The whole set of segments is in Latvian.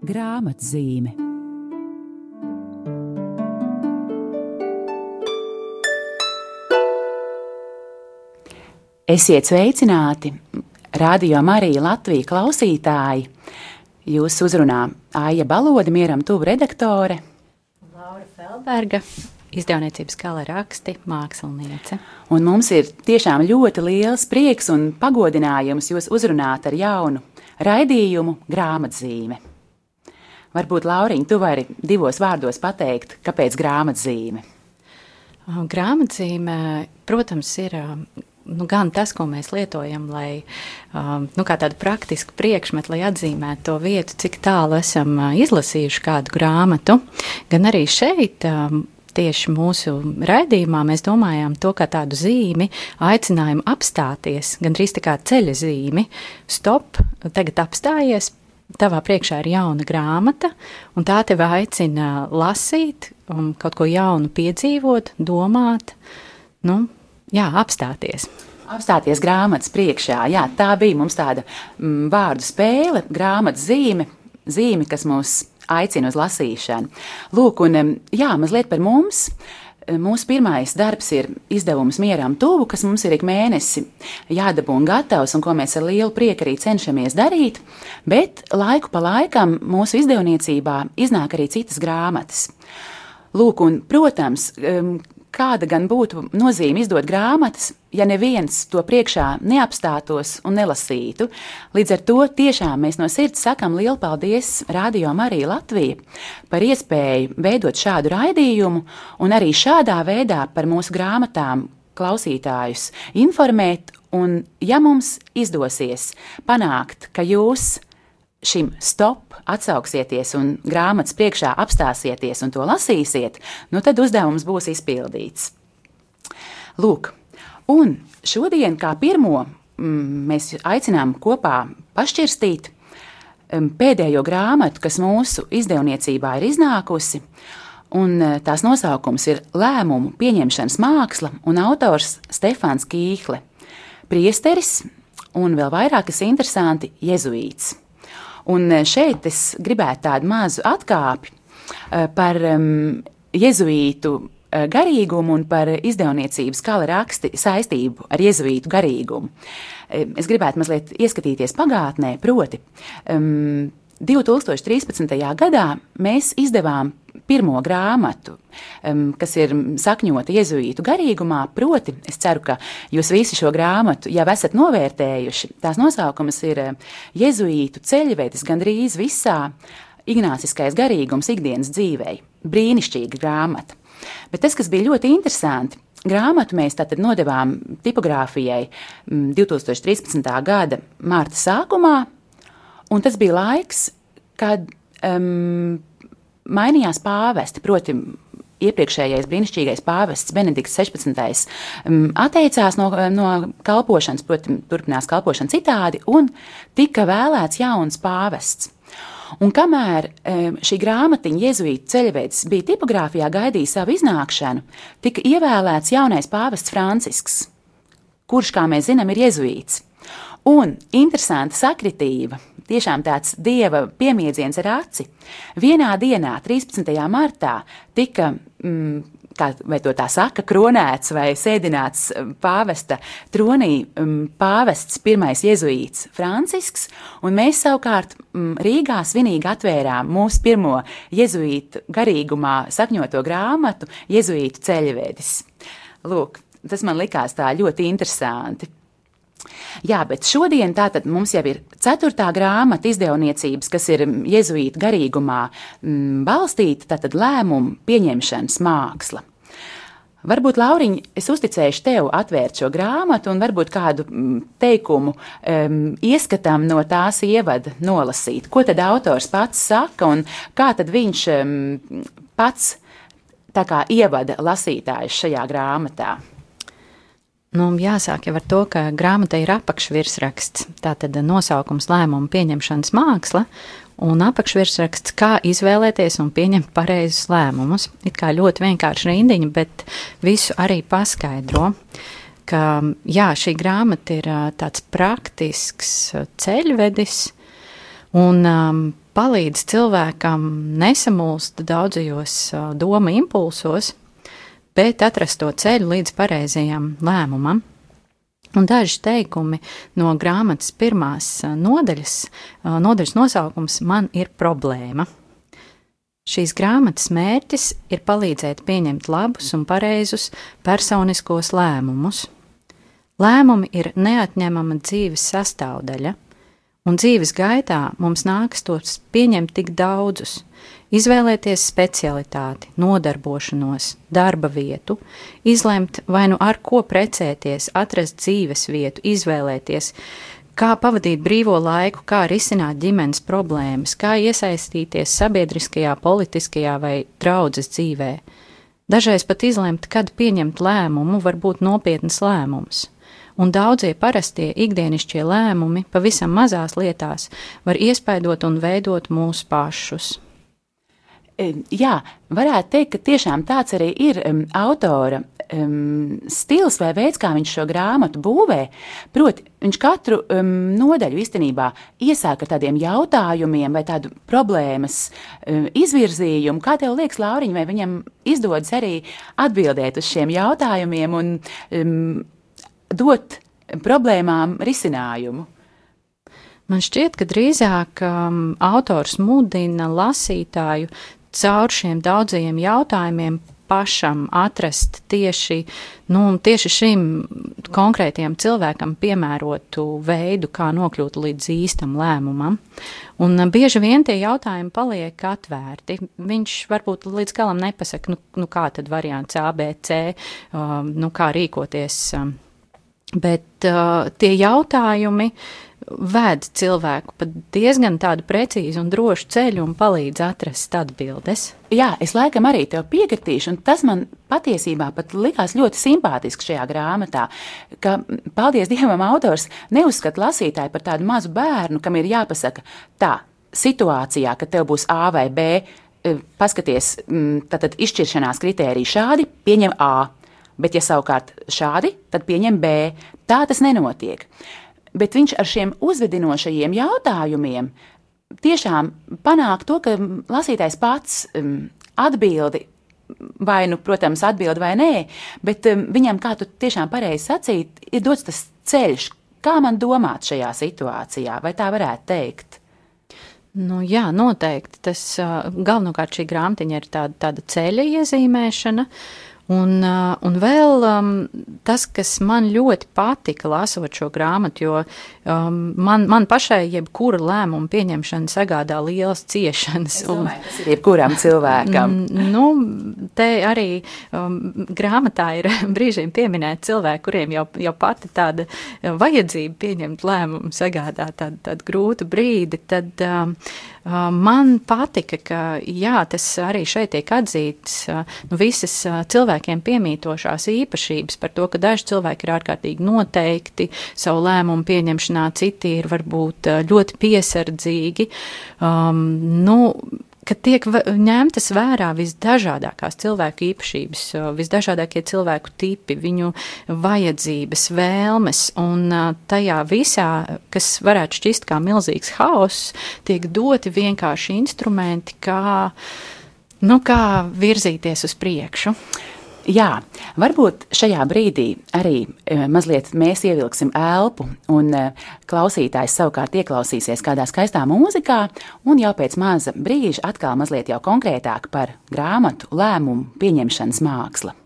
Grāmatzīme Esiet sveicināti, Radio Marija Latvija klausītāji! Jūs uzrunā Aija Balode, mieram tuvu redaktore. Laura Felberga, izdevniecības gala raksti, māksliniece. Un mums ir tiešām ļoti liels prieks un pagodinājums jūs uzrunāt ar jaunu raidījumu grāmatzīme. Varbūt, Lauriņ, tu vari divos vārdos pateikt, kāpēc grāmatzīme? Grāmatzīme, protams, ir nu, gan tas, ko mēs lietojam, lai nu, tādu praktisku priekšmetu, lai atzīmētu to vietu, cik tālu esam izlasījuši kādu grāmatu, gan arī šeit. Tieši mūsu raidījumā mēs domājām to kā tādu zīmi, aicinājumu apstāties, gandrīz tā kā ceļa zīmi. Stop, tagad apstājies, tavā priekšā ir jauna grāmata, un tā tevi aicina lasīt, un kaut ko jaunu piedzīvot, domāt. Nu, Jā, apstāties. Apstāties grāmatas priekšā. Jā, tā bija mums tāda mm, vārdu spēle, grāmatas zīme, zīme, kas mūs aicina uz lasīšanu. Lūk, un jā, mazliet par mums. Mūsu pirmais darbs ir izdevums Mieram Tuvu, kas mums ir ik mēnesi jādabū un gatavs, un ko mēs ar lielu prieku arī cenšamies darīt. Bet laiku pa laikam mūsu izdevniecībā iznāk arī citas grāmatas. Lūk, un, protams, kāda gan būtu nozīme izdot grāmatas, ja neviens to priekšā neapstātos un nelasītu. Līdz ar to tiešām mēs no sirds sakam lielu paldies Radio Marija Latvija par iespēju veidot šādu raidījumu un arī šādā veidā par mūsu grāmatām klausītājus informēt. Un, ja mums izdosies panākt, ka jūs šim stop atsauksieties un grāmatas priekšā apstāsieties un to lasīsiet, nu tad uzdevums būs izpildīts. Lūk, un šodien kā pirmo mm, mēs aicinām kopā pašķirstīt mm, pēdējo grāmatu, kas mūsu izdevniecībā ir iznākusi. Un e, tās nosaukums ir Lēmumu pieņemšanas māksla un autors Stefans Kīhle, priesteris un vēl vairāk, kas interesanti, jezuīts. Un e, šeit es gribētu tādu mazu atkāpi e, par um, jezuītu e, garīgumu un par izdevniecības kala raksti saistību ar jezuītu garīgumu. Es gribētu mazliet ieskatīties pagātnē, proti, um, 2013. gadā mēs izdevām pirmo grāmatu, um, kas ir sakņota jēzuītu garīgumā. Proti, es ceru, ka jūs visi šo grāmatu jau esat novērtējuši. Tās nosaukums ir Jēzuītu ceļvedis gandrīz visā Ignāciskais garīgums ikdienas dzīvei. Brīnišķīga grāmata. Bet tas, kas bija ļoti interesanti, grāmatu mēs tātad nodevām tipogrāfijai 2013. gada mārta sākumā, un tas bija laiks, kad um, mainījās pāvesti, proti, iepriekšējais brīnišķīgais pāvests Benedikts 16. Um, atteicās no, no kalpošanas, protams, turpinās kalpošanu citādi, un tika vēlēts jauns pāvests. Un kamēr šī grāmatiņa, Jēzus ceļvedis, bija tipogrāfijā gaidīja savu iznākšanu, tika ievēlēts jaunais pāvests Francisks, kurš, kā mēs zinām, ir jēzuīts. Un interesanta sakritība, tiešām tāds dieva piemiedziens ar aci. Vienā dienā, 13. martā, tika, mm, kā to tā saka, kronēts vai sēdināts mm, pāvesta tronī mm, pāvests pirmais jezuīts Francisks, un mēs savukārt mm, Rīgā svinīgi atvērām mūsu pirmo jezuītu garīgumā sakņoto grāmatu Jezuītu ceļvedis. Lūk, tas man likās tā ļoti interesanti. Jā, bet šodien tātad mums jau ir ceturtā grāmata izdevniecības, kas ir jēzuīta garīgumā m, mm, balstīta, tātad lēmumu pieņemšanas māksla. Varbūt, Lauriņ, es uzticēšu tev atvērt šo grāmatu un varbūt kādu mm, teikumu um, ieskatām no tās ievada nolasīt. Ko tad autors pats saka un kā tad viņš um, pats tā kā ievada lasītājus šajā grāmatā? Nu, jāsāk jau ar to, ka grāmatai ir apakšvirsraksts. Tātad nosaukums lēmumu pieņemšanas māksla un apakšvirsraksts, kā izvēlēties un pieņemt pareizus lēmumus. It kā ļoti vienkārši rindiņa, bet visu arī paskaidro. Ka, jā, šī grāmata ir tāds praktisks ceļvedis, un um, palīdz cilvēkam nesamulst daudzajos uh, doma impulsos, bet atrast to ceļu līdz pareizajam lēmumam. Un daži teikumi no grāmatas pirmās nodaļas, nodaļas nosaukums man ir problēma. Šīs grāmatas mērķis ir palīdzēt pieņemt labus un pareizus personiskos lēmumus. Lēmumi ir neatņemama dzīves sastāvdaļa, un dzīves gaitā mums nākas tos pieņemt tik daudzus, izvēlēties specialitāti, nodarbošanos, darba vietu, izlemt vai nu ar ko precēties, atrast dzīves vietu, izvēlēties, kā pavadīt brīvo laiku, kā risināt ģimenes problēmas, kā iesaistīties sabiedriskajā, politiskajā vai draudzes dzīvē. Dažreiz pat izlemt, kad pieņemt lēmumu, var būt nopietns lēmums un daudzie parastie ikdienišķie lēmumi pavisam mazās lietās var iespaidot un veidot mūsu pašus. Jā, varētu teikt, ka tiešām tāds arī ir um, autora um, stils vai veids, kā viņš šo grāmatu būvē. Proti, viņš katru um, nodaļu īstenībā iesāk ar tādiem jautājumiem vai tādu problēmas um, izvirzījumu. Kā tev liekas, Lauriņ, vai viņam izdodas arī atbildēt uz šiem jautājumiem un um, dot problēmām risinājumu. Man šķiet, ka drīzāk um, autors mudina lasītāju caur šiem daudzajiem jautājumiem pašam atrast tieši, nu, tieši šim konkrētajam cilvēkam piemērotu veidu, kā nokļūt līdz īstam lēmumam. Un uh, bieži vien tie jautājumi paliek atvērti. Viņš varbūt līdz galam nepasaka, nu, nu kā tad variants A, B, C, um, nu kā rīkoties. Um, Bet uh, tie jautājumi ved cilvēku pa diezgan tādu precīzu un drošu ceļu un palīdz atrast atbildes. Jā, es laikam arī tev piekritīšu, un tas man patiesībā pat likās ļoti simpātiski šajā grāmatā, ka, paldies Dievam, autors neuzskata lasītāju par tādu mazu bērnu, kam ir jāpasaka tā, situācijā, ka tev būs A vai B, eh, paskaties, tātad mm, izšķiršanās kritēriji šādi, pieņem A bet ja savukārt šādi, tad pieņem B. Tā tas nenotiek. Bet viņš ar šiem uzvedinošajiem jautājumiem tiešām panāk to, ka lasītājs pats um, atbildi. Vai nu, protams, atbild vai nē, bet um, viņam, kā tu tiešām pareizi sacīt, ir dots tas ceļš, kā man domāt šajā situācijā, vai tā varētu teikt. Nu, jā, noteikti. Tas uh, galvenokārt šī grāmatiņa ir tāda, tāda ceļa iezīmēšana. Uh, Un, uh, un vēl um, tas, kas man ļoti patika lasot šo grāmatu, jo um, man, man pašai jebkura lēmuma pieņemšana sagādā lielas ciešanas. Domāju, un, tas ir jebkuram cilvēkam. Nu, te arī um, grāmatā ir brīžiem pieminēti cilvēki, kuriem jau, jau pati tāda vajadzība pieņemt lēmumu sagādā tādu, tādu grūtu brīdi. Tad, um, Man patika, ka jā, tas arī šeit tiek atzīts nu, visas cilvēkiem piemītošās īpašības par to, ka daži cilvēki ir ārkārtīgi noteikti savu lēmumu pieņemšanā, citi ir varbūt ļoti piesardzīgi. Um, nu, ka tiek ņemtas vērā visdažādākās cilvēku īpašības, visdažādākie cilvēku tipi, viņu vajadzības, vēlmes, un tajā visā, kas varētu šķist kā milzīgs haoss, tiek doti vienkārši instrumenti, kā, nu, kā virzīties uz priekšu. Jā, varbūt šajā brīdī arī e, mazliet mēs ievilksim elpu, un e, klausītājs savukārt ieklausīsies kādā skaistā mūzikā, un jau pēc maza brīža atkal mazliet jau konkrētāk par grāmatu lēmumu pieņemšanas mākslu.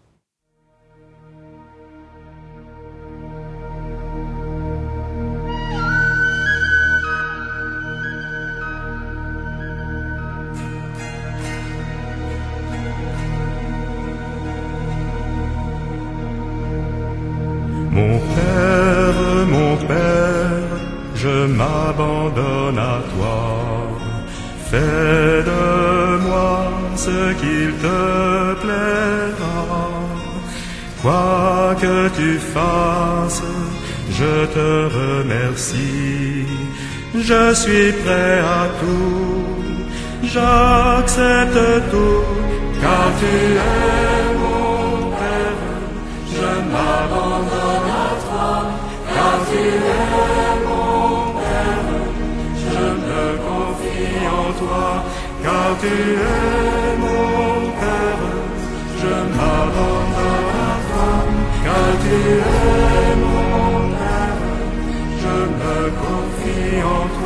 Quoi que tu fasses, je te remercie. Je suis prêt à tout, j'accepte tout, car tu es mon Père, je m'abandonne. Tu es mon Père, je me confie en toi, car tu es mon Père. Lord.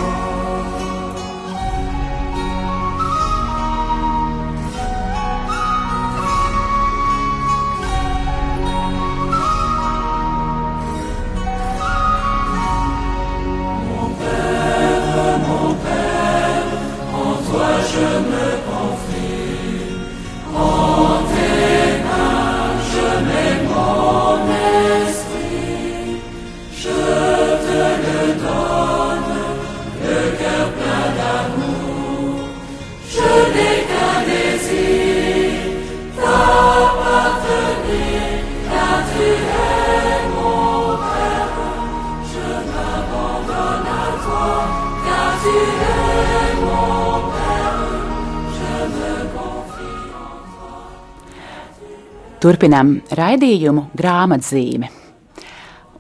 Turpinām raidījumu grāmatzīme.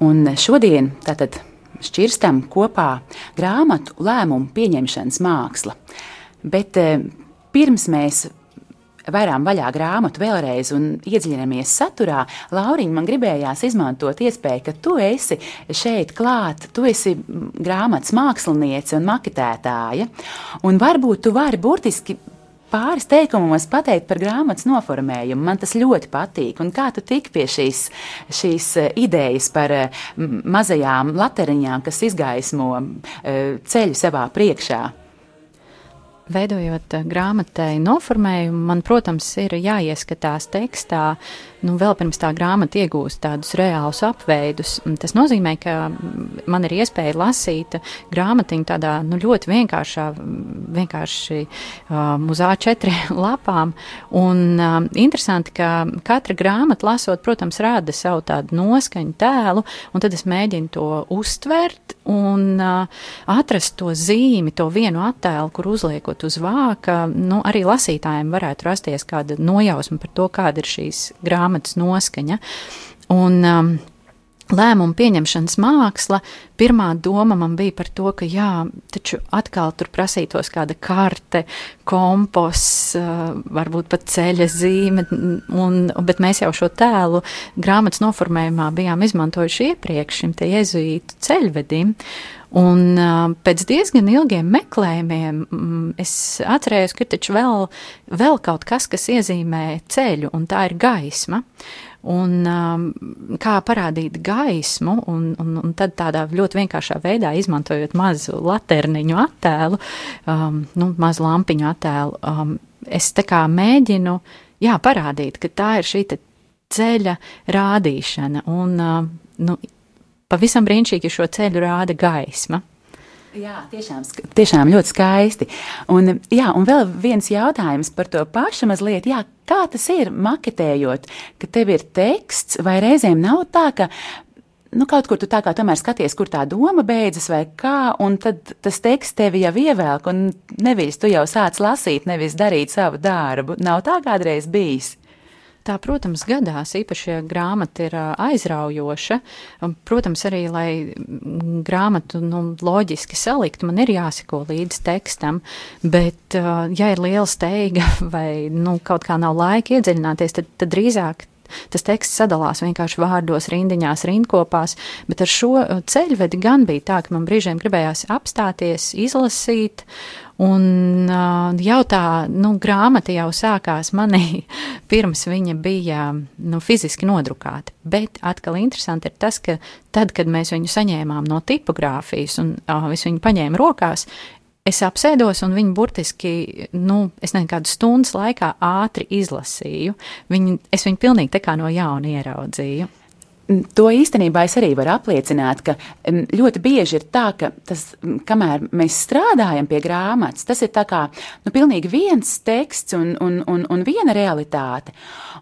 Un šodien tātad šķirstam kopā grāmatu lēmumu pieņemšanas māksla. Bet eh, pirms mēs vairām vaļā grāmatu vēlreiz un iedziļināmies saturā, Lauriņa, man gribējās izmantot iespēju, ka tu esi šeit klāt, tu esi grāmatas māksliniece un maketētāja, un varbūt tu vari burtiski pāris teikumos pateikt par grāmatas noformējumu. Man tas ļoti patīk. Un kā tu tiki pie šīs, šīs eh, idejas par eh, mazajām lateriņām, kas izgaismo eh, ceļu savā priekšā? Veidojot grāmatai noformējumu, man, protams, ir jāieskatās tekstā, nu, vēl pirms tā grāmata iegūst tādus reālus apveidus. Tas nozīmē, ka man ir iespēja lasīt grāmatiņu tādā nu, ļoti vienkāršā, vienkārši um, uz A4 lapām. Un um, interesanti, ka katra grāmata lasot, protams, rāda savu tādu noskaņu tēlu, un tad es mēģinu to uztvert un uh, atrast to zīmi, to vienu attēlu, kur uzliekot uz vāka, nu, arī lasītājiem varētu rasties kāda nojausma par to, kāda ir šīs grāmatas grāmatas noskaņa. Un, um, lēmumu pieņemšanas māksla, pirmā doma man bija par to, ka jā, taču atkal tur prasītos kāda karte, kompos, uh, varbūt pat ceļa zīme, un, bet mēs jau šo tēlu grāmatas noformējumā bijām izmantojuši iepriekš šim te jezuītu ceļvedim. Un uh, pēc diezgan ilgiem meklējumiem mm, es atcerējos, ka taču vēl, vēl kaut kas, kas iezīmē ceļu, un tā ir gaisma. Un um, kā parādīt gaismu, un, un, un tad tādā ļoti vienkāršā veidā izmantojot mazu laterniņu attēlu, um, nu, mazu lampiņu attēlu, um, es tā kā mēģinu, jā, parādīt, ka tā ir šī ceļa rādīšana, un, um, nu, pavisam brīnišķīgi šo ceļu rāda gaisma. Jā, tiešām, tiešām ļoti skaisti. Un, jā, un vēl viens jautājums par to pašu mazliet. Jā, kā tas ir maketējot, ka tev ir teksts, vai reizēm nav tā, ka nu, kaut kur tu tā kā tomēr skaties, kur tā doma beidzas, vai kā, un tad tas teksts tevi jau ievelk, un nevis tu jau sāc lasīt, nevis darīt savu darbu. Nav tā kādreiz bijis. Tā, protams, gadās, īpaši, ja grāmata ir aizraujoša. Protams, arī, lai grāmatu nu, loģiski saliktu, man ir jāseko līdz tekstam, bet, ja ir liela steiga vai nu, kaut kā nav laika iedziļināties, tad, tad drīzāk Tas teksts sadalās vienkārši vārdos, rindiņās, rindkopās, bet ar šo ceļvedi gan bija tā, ka man brīžiem gribējās apstāties, izlasīt Un jau tā nu, grāmata jau sākās manī, pirms viņa bija nu, fiziski nodrukāta. Bet atkal interesanti ir tas, ka tad, kad mēs viņu saņēmām no tipogrāfijas un es viņu paņēmu rokās, es apsēdos un viņu burtiski, nu, es nezinu, kādu stundas laikā ātri izlasīju. Viņu, es viņu pilnīgi tā kā no jauna ieraudzīju. To īstenībā es arī varu apliecināt, ka ļoti bieži ir tā, ka tas, kamēr mēs strādājam pie grāmatas, tas ir kā nu, pilnīgi viens teksts un, un, un, un viena realitāte.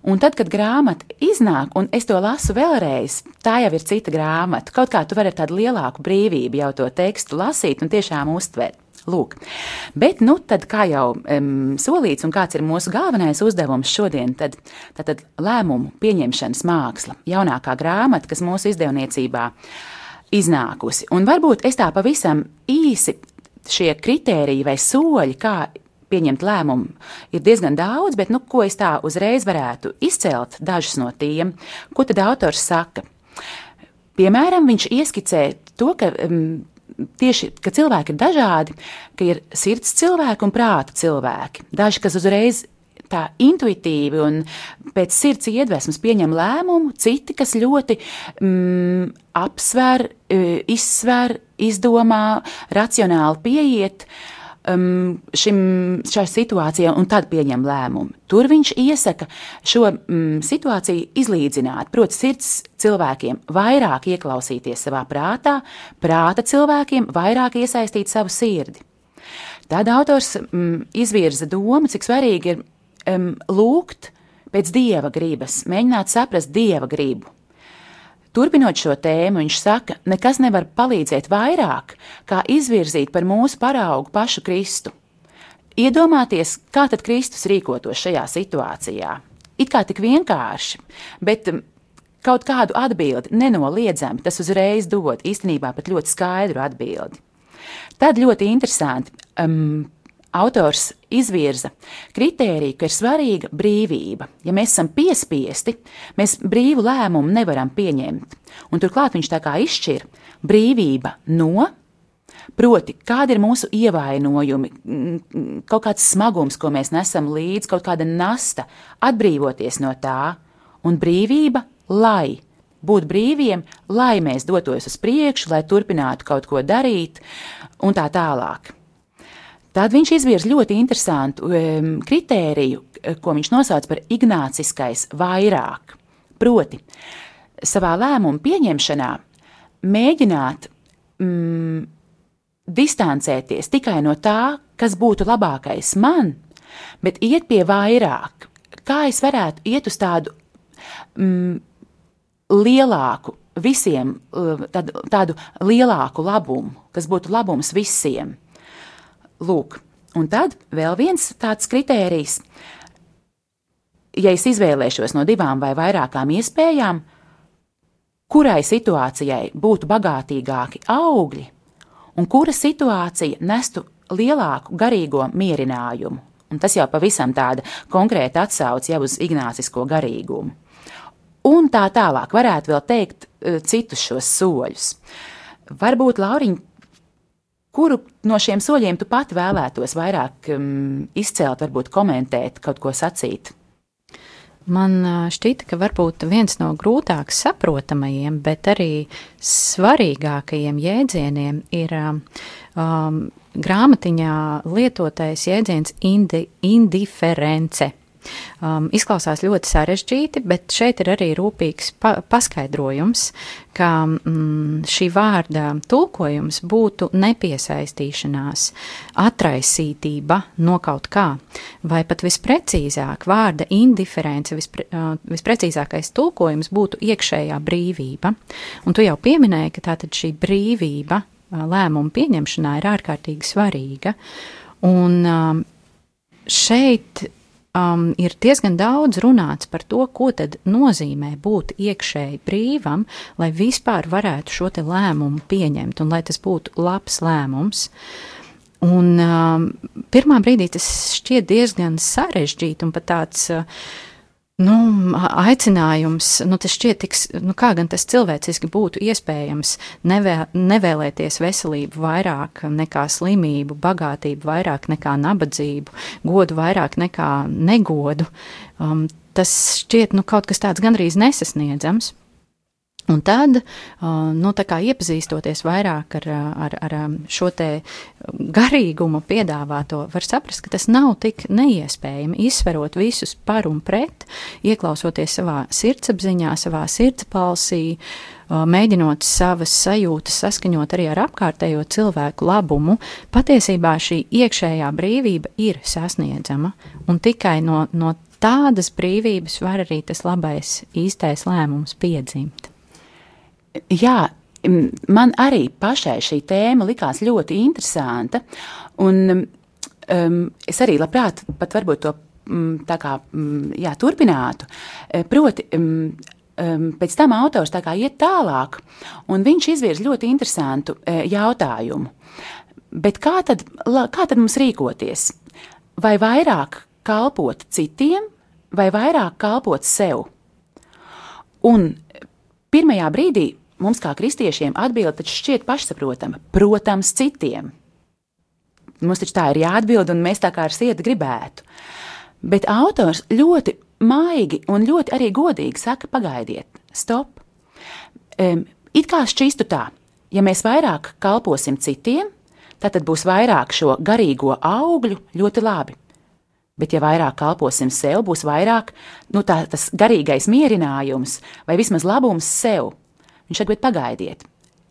Un tad, kad grāmata iznāk, un es to lasu vēlreiz, tā jau ir cita grāmata. Kaut kā tu vari ar tādu lielāku brīvību jau to tekstu lasīt un tiešām uztvert. Lūk. Bet, nu, tad, kā jau um, solīts, un kāds ir mūsu galvenais uzdevums šodien, tad, tad, tad lēmumu pieņemšanas māksla, jaunākā grāmata, kas mūsu izdevniecībā iznākusi. Un varbūt es tā pavisam īsi šie kritēriji vai soļi, kā pieņemt lēmumu, ir diezgan daudz, bet nu, ko es tā uzreiz varētu izcelt, dažus no tiem, ko tad autors saka. Piemēram, viņš ieskicē to, ka um, tieši ka cilvēki ir dažādi, ka ir sirds cilvēki un prāta cilvēki. Daži, kas uzreiz tā intuitīvi un pēc sirds iedvesmas pieņem lēmumu, citi, kas ļoti mm, apsver, izsver, izdomā, racionāli pieiet. Uh, um, šim, šai situācijai un tad pieņem lēmumu. Tur viņš iesaka šo um, situāciju izlīdzināt. Proti, sirds cilvēkiem vairāk ieklausīties savā prātā, prāta cilvēkiem vairāk iesaistīt savu sirdi. Tad autors um, izvirza domu, cik svarīgi ir um, lūgt pēc dieva gribas, mēģināt saprast dieva gribu. Turpinot šo tēmu, viņš saka, nekas nevar palīdzēt vairāk, kā izvirzīt par mūsu paraugu pašu Kristu. Iedomāties, kā tad Kristus rīkotos šajā situācijā. It kā tik vienkārši, bet kaut kādu atbildi nenoliedzami tas uzreiz dod īstenībā pat ļoti skaidru atbildi. Tad ļoti interesanti um, autors izvirza kritēriju, ka ir svarīga brīvība. Ja mēs esam piespiesti, mēs brīvu lēmumu nevaram pieņemt. Un turklāt viņš tā kā izšķir brīvība no. Proti, kādi ir mūsu ievainojumi, kaut kāds smagums, ko mēs nesam līdzi, kaut kāda nasta, atbrīvoties no tā, un brīvība, lai būt brīviem, lai mēs dotos uz priekšu, lai turpinātu kaut ko darīt, un tā tālāk. Tad viņš izvirza ļoti interesantu um, kritēriju, eh, ko viņš nosauc par ignāciskais vairāk. Proti, savā lēmumu pieņemšanā mēģināt mm, distancēties tikai no tā, kas būtu labākais man, bet iet pie vairāk. Kā es varētu iet uz tādu mm, lielāku, visiem, eh, tādu, tādu lielāku labumu, kas būtu labums visiem. Lūk, un tad vēl viens tāds kritērijs. Ja es izvēlēšos no divām vai vairākām iespējām, kurai situācijai būtu bagātīgāki augļi, un kura situācija nestu lielāku garīgo mierinājumu. Un tas jau pavisam tāda konkrēta atsauce jau uz ignācisko garīgumu. Un tā tālāk varētu vēl teikt uh, citus šos soļus. Varbūt Lauriņa Kuru no šiem soļiem tu pati vēlētos vairāk um, izcelt, varbūt komentēt, kaut ko sacīt? Man šķita, ka varbūt viens no grūtāk saprotamajiem, bet arī svarīgākajiem jēdzieniem ir um, grāmatiņā lietotais jēdziens indi, indiference. Um, izklausās ļoti sarežģīti, bet šeit ir arī rūpīgs pa paskaidrojums, ka mm, šī vārda tulkojums būtu nepiesaistīšanās, atraisītība no kaut kā, vai pat visprecīzāk vārda indiference, vispre, uh, visprecīzākais tulkojums būtu iekšējā brīvība. Un tu jau pieminēji, ka tātad šī brīvība uh, lēmumu pieņemšanā ir ārkārtīgi svarīga. Un um, šeit um, ir diezgan daudz runāts par to, ko tad nozīmē būt iekšēji brīvam, lai vispār varētu šo lēmumu pieņemt un lai tas būtu labs lēmums. Un um, pirmā brīdī tas šķiet diezgan sarežģīti un pat tāds uh, nu, aicinājums, nu, tas šķiet, tiks, nu, kā gan tas cilvēciski būtu iespējams nevē, nevēlēties veselību vairāk nekā slimību, bagātību vairāk nekā nabadzību, godu vairāk nekā negodu. Um, tas šķiet, nu, kaut kas tāds gandrīz nesasniedzams. Un tad, nu, iepazīstoties vairāk ar, ar, ar šo te garīgumu piedāvāto, var saprast, ka tas nav tik neiespējami. Izsverot visus par un pret, ieklausoties savā sirdsapziņā, savā sirdspalsī, mēģinot savas sajūtas saskaņot arī ar apkārtējo cilvēku labumu, patiesībā šī iekšējā brīvība ir sasniedzama, un tikai no, no tādas brīvības var arī tas labais īstais lēmums piedzimt. Jā, man arī pašai šī tēma likās ļoti interesanta. Un, um, es arī labprāt pat varbūt to um, tā kā um, jā, turpinātu. E, proti, um, um, pēc tam autors tā kā iet tālāk, un viņš izvirz ļoti interesantu uh, jautājumu. Bet kā tad, la- kā tad mums rīkoties? Vai vairāk kalpot citiem, vai vairāk kalpot sev? Un pirmajā brīdī mums, kā kristiešiem, atbilde taču šķiet pašsaprotama. Protams, citiem. Mums taču tā ir jāatbild, un mēs tā kā ar sirdi gribētu. Bet autors ļoti maigi un ļoti arī godīgi saka, pagaidiet, stop. Um, it kā šķistu tā, ja mēs vairāk kalposim citiem, tad būs vairāk šo garīgo augļu ļoti labi. Bet, ja vairāk kalposim sev, būs vairāk nu, tā, tas garīgais mierinājums vai vismaz labums sev. Viņš saka, bet pagaidiet,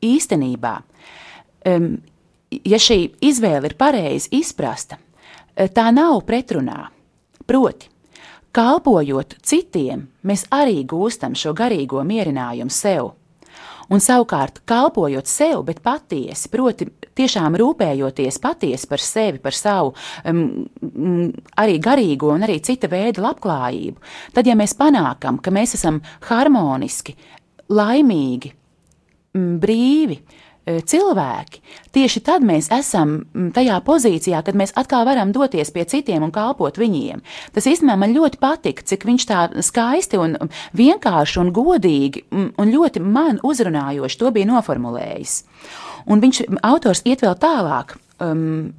īstenībā, um, ja šī izvēle ir pareizi izprasta, eh, tā nav pretrunā. Proti, kalpojot citiem, mēs arī gūstam šo garīgo mierinājumu sev. Un savukārt, kalpojot sev, bet patiesi, proti, tiešām rūpējoties patiesi par sevi, par savu um, arī garīgo un arī cita veida labklājību, tad, ja mēs panākam, ka mēs esam harmoniski, laimīgi, mm, brīvi e, cilvēki, tieši tad mēs esam mm, tajā pozīcijā, kad mēs atkal varam doties pie citiem un kalpot viņiem. Tas īstenībā man ļoti patika, cik viņš tā skaisti un vienkārši un godīgi mm, un ļoti man uzrunājoši to bija noformulējis. Un viņš, autors, iet vēl tālāk. Um,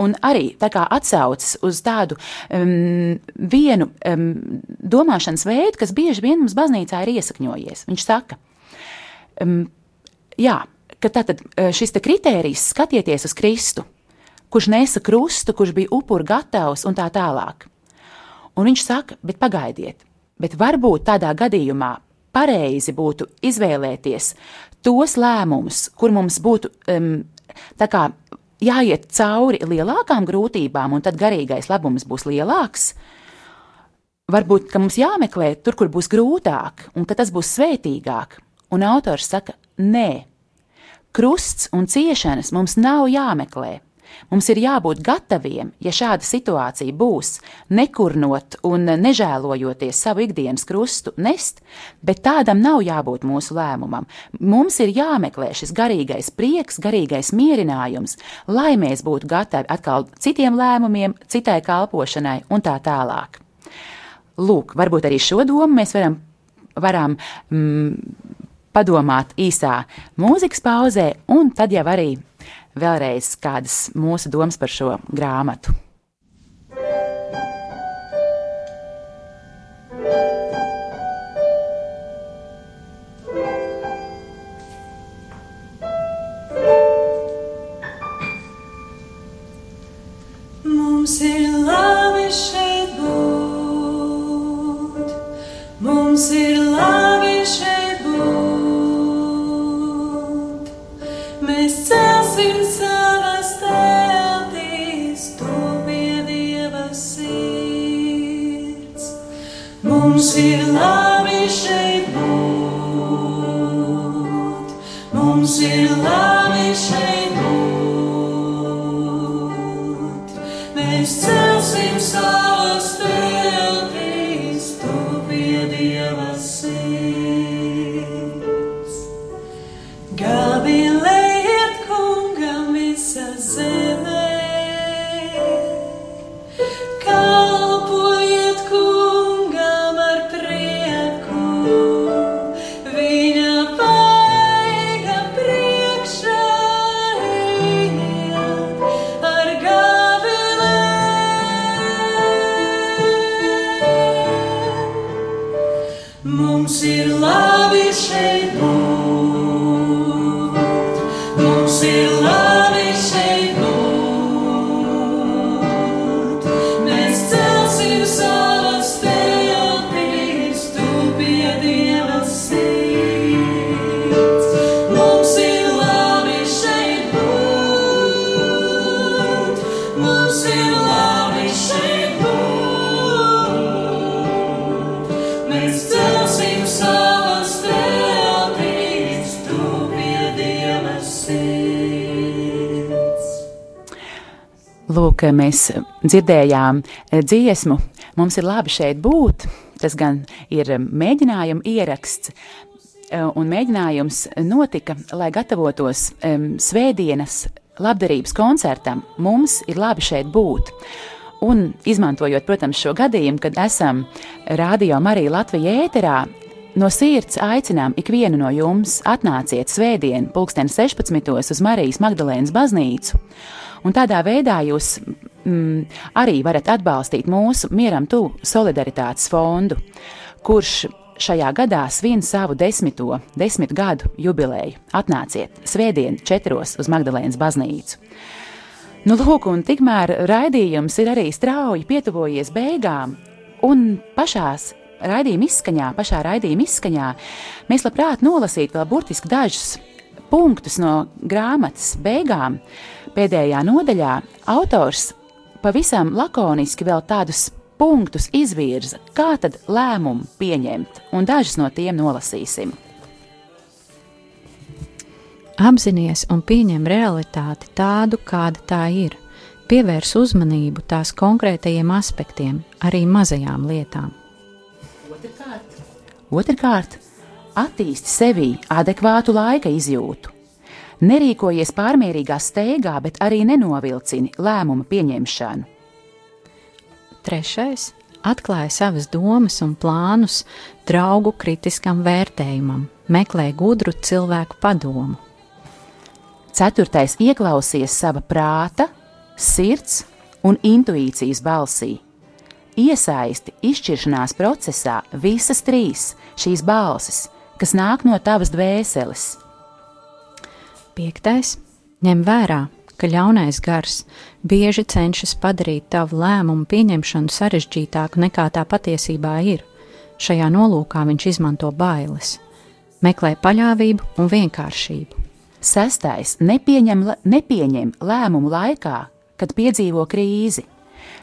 Un arī tā kā atsaucas uz tādu um, vienu um, domāšanas veidu, kas bieži vien mums baznīcā ir iesakņojies. Viņš saka, um, jā, ka tātad uh, šis te kritērijs skatieties uz Kristu, kurš nesa krustu, kurš bija upuru gatavs un tā tālāk. Un viņš saka, bet pagaidiet, bet varbūt tādā gadījumā pareizi būtu izvēlēties tos lēmumus, kur mums būtu um, tā kā jāiet cauri lielākām grūtībām, un tad garīgais labums būs lielāks. Varbūt, mums jāmeklē tur, kur būs grūtāk, un tas būs svētīgāk. Un autors saka, nē, krusts un ciešanas mums nav jāmeklē. Mums ir jābūt gataviem, ja šāda situācija būs, nekurnot un nežēlojoties savu ikdienas krustu nest, bet tādam nav jābūt mūsu lēmumam. Mums ir jāmeklē šis garīgais prieks, garīgais mierinājums, lai mēs būtu gatavi atkal citiem lēmumiem, citai kalpošanai un tā tālāk. Lūk, varbūt arī šo domu mēs varam, varam mm, padomāt īsā mūzikas pauzē, un tad jau arī vēlreiz kādas mūsu domas par šo grāmatu. Lūk, mēs dzirdējām dziesmu. Mums ir labi šeit būt. Tas gan ir mēģinājuma ieraksts. Un mēģinājums notika, lai gatavotos um, svētdienas labdarības koncertam, mums ir labi šeit būt. Un izmantojot, protams, šo gadījumu, kad esam Rādio Marija Latvijā ēterā, no sirds aicinām ikvienu no jums atnāciet svētdien, pulksten 16. uz Marijas Magdalēnas baznīcu. Un tādā veidā jūs mm, arī varat atbalstīt mūsu Mieram Tuvu solidaritātes fondu, kurš šajā gadā svin savu desmito, desmit gadu jubileju. Atnāciet svētdien četros uz Magdalēnas baznīcu. Nu, lūk, un tikmēr raidījums ir arī strauji pietuvojies beigām, un pašās raidījuma izskaņā, pašā raidījuma izskaņā, mēs labprāt nolasītu vēl burtiski dažus punktus no grāmatas beigām. Pēdējā nodaļā autors pavisam lakoniski vēl tādus punktus izvirza, kā tad lēmumu pieņemt, un dažus no tiem nolasīsim. Apzinies un pieņem realitāti tādu, kāda tā ir. Pievērs uzmanību tās konkrētajiem aspektiem, arī mazajām lietām. Otrkārt, Otrkārt attīsti sevī adekvātu laika izjūtu. Nerīkojies pārmērīgā steigā, bet arī nenovilcini lēmumu pieņemšanu Trešais - atklāja savas domas un plānus draugu kritiskam vērtējumam, meklē gudru cilvēku padomu. Ceturtais - ieklausies sava prāta, sirds un intuīcijas balsī. Iesaisti izšķiršanās procesā visas trīs šīs balsis, kas nāk no tavas dvēseles. Piektais - ņem vērā, ka ļaunais gars bieži cenšas padarīt tavu lēmumu pieņemšanu sarežģītāku nekā tā patiesībā ir. Šajā nolūkā viņš izmanto bailes, meklē paļāvību un vienkāršību. Sestais - nepieņem, nepieņem lēmumu laikā, kad piedzīvo krīzi.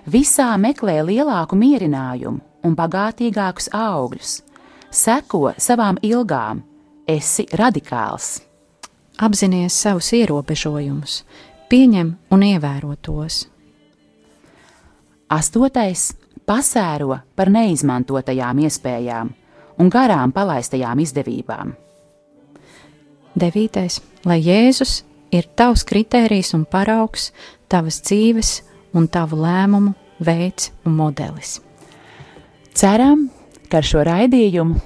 Visā meklē lielāku mierinājumu un bagātīgākus augļus. Seko savām ilgām, esi radikāls. Apzinies savus ierobežojumus, pieņem un ievēro tos. Astotais - pasēro par neizmantotajām iespējām un garām palaistajām izdevībām. Devītais - lai Jēzus ir tavs kritērijs un paraugs, tavas dzīves un tavu lēmumu veids un modelis. Ceram, ka ar šo raidījumu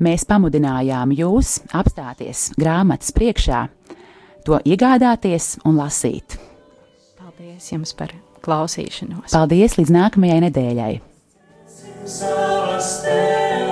mēs pamudinājām jūs apstāties grāmatas priekšā to iegādāties un lasīt. Paldies jums par klausīšanos! Paldies līdz nākamajai nedēļai! Savas tev.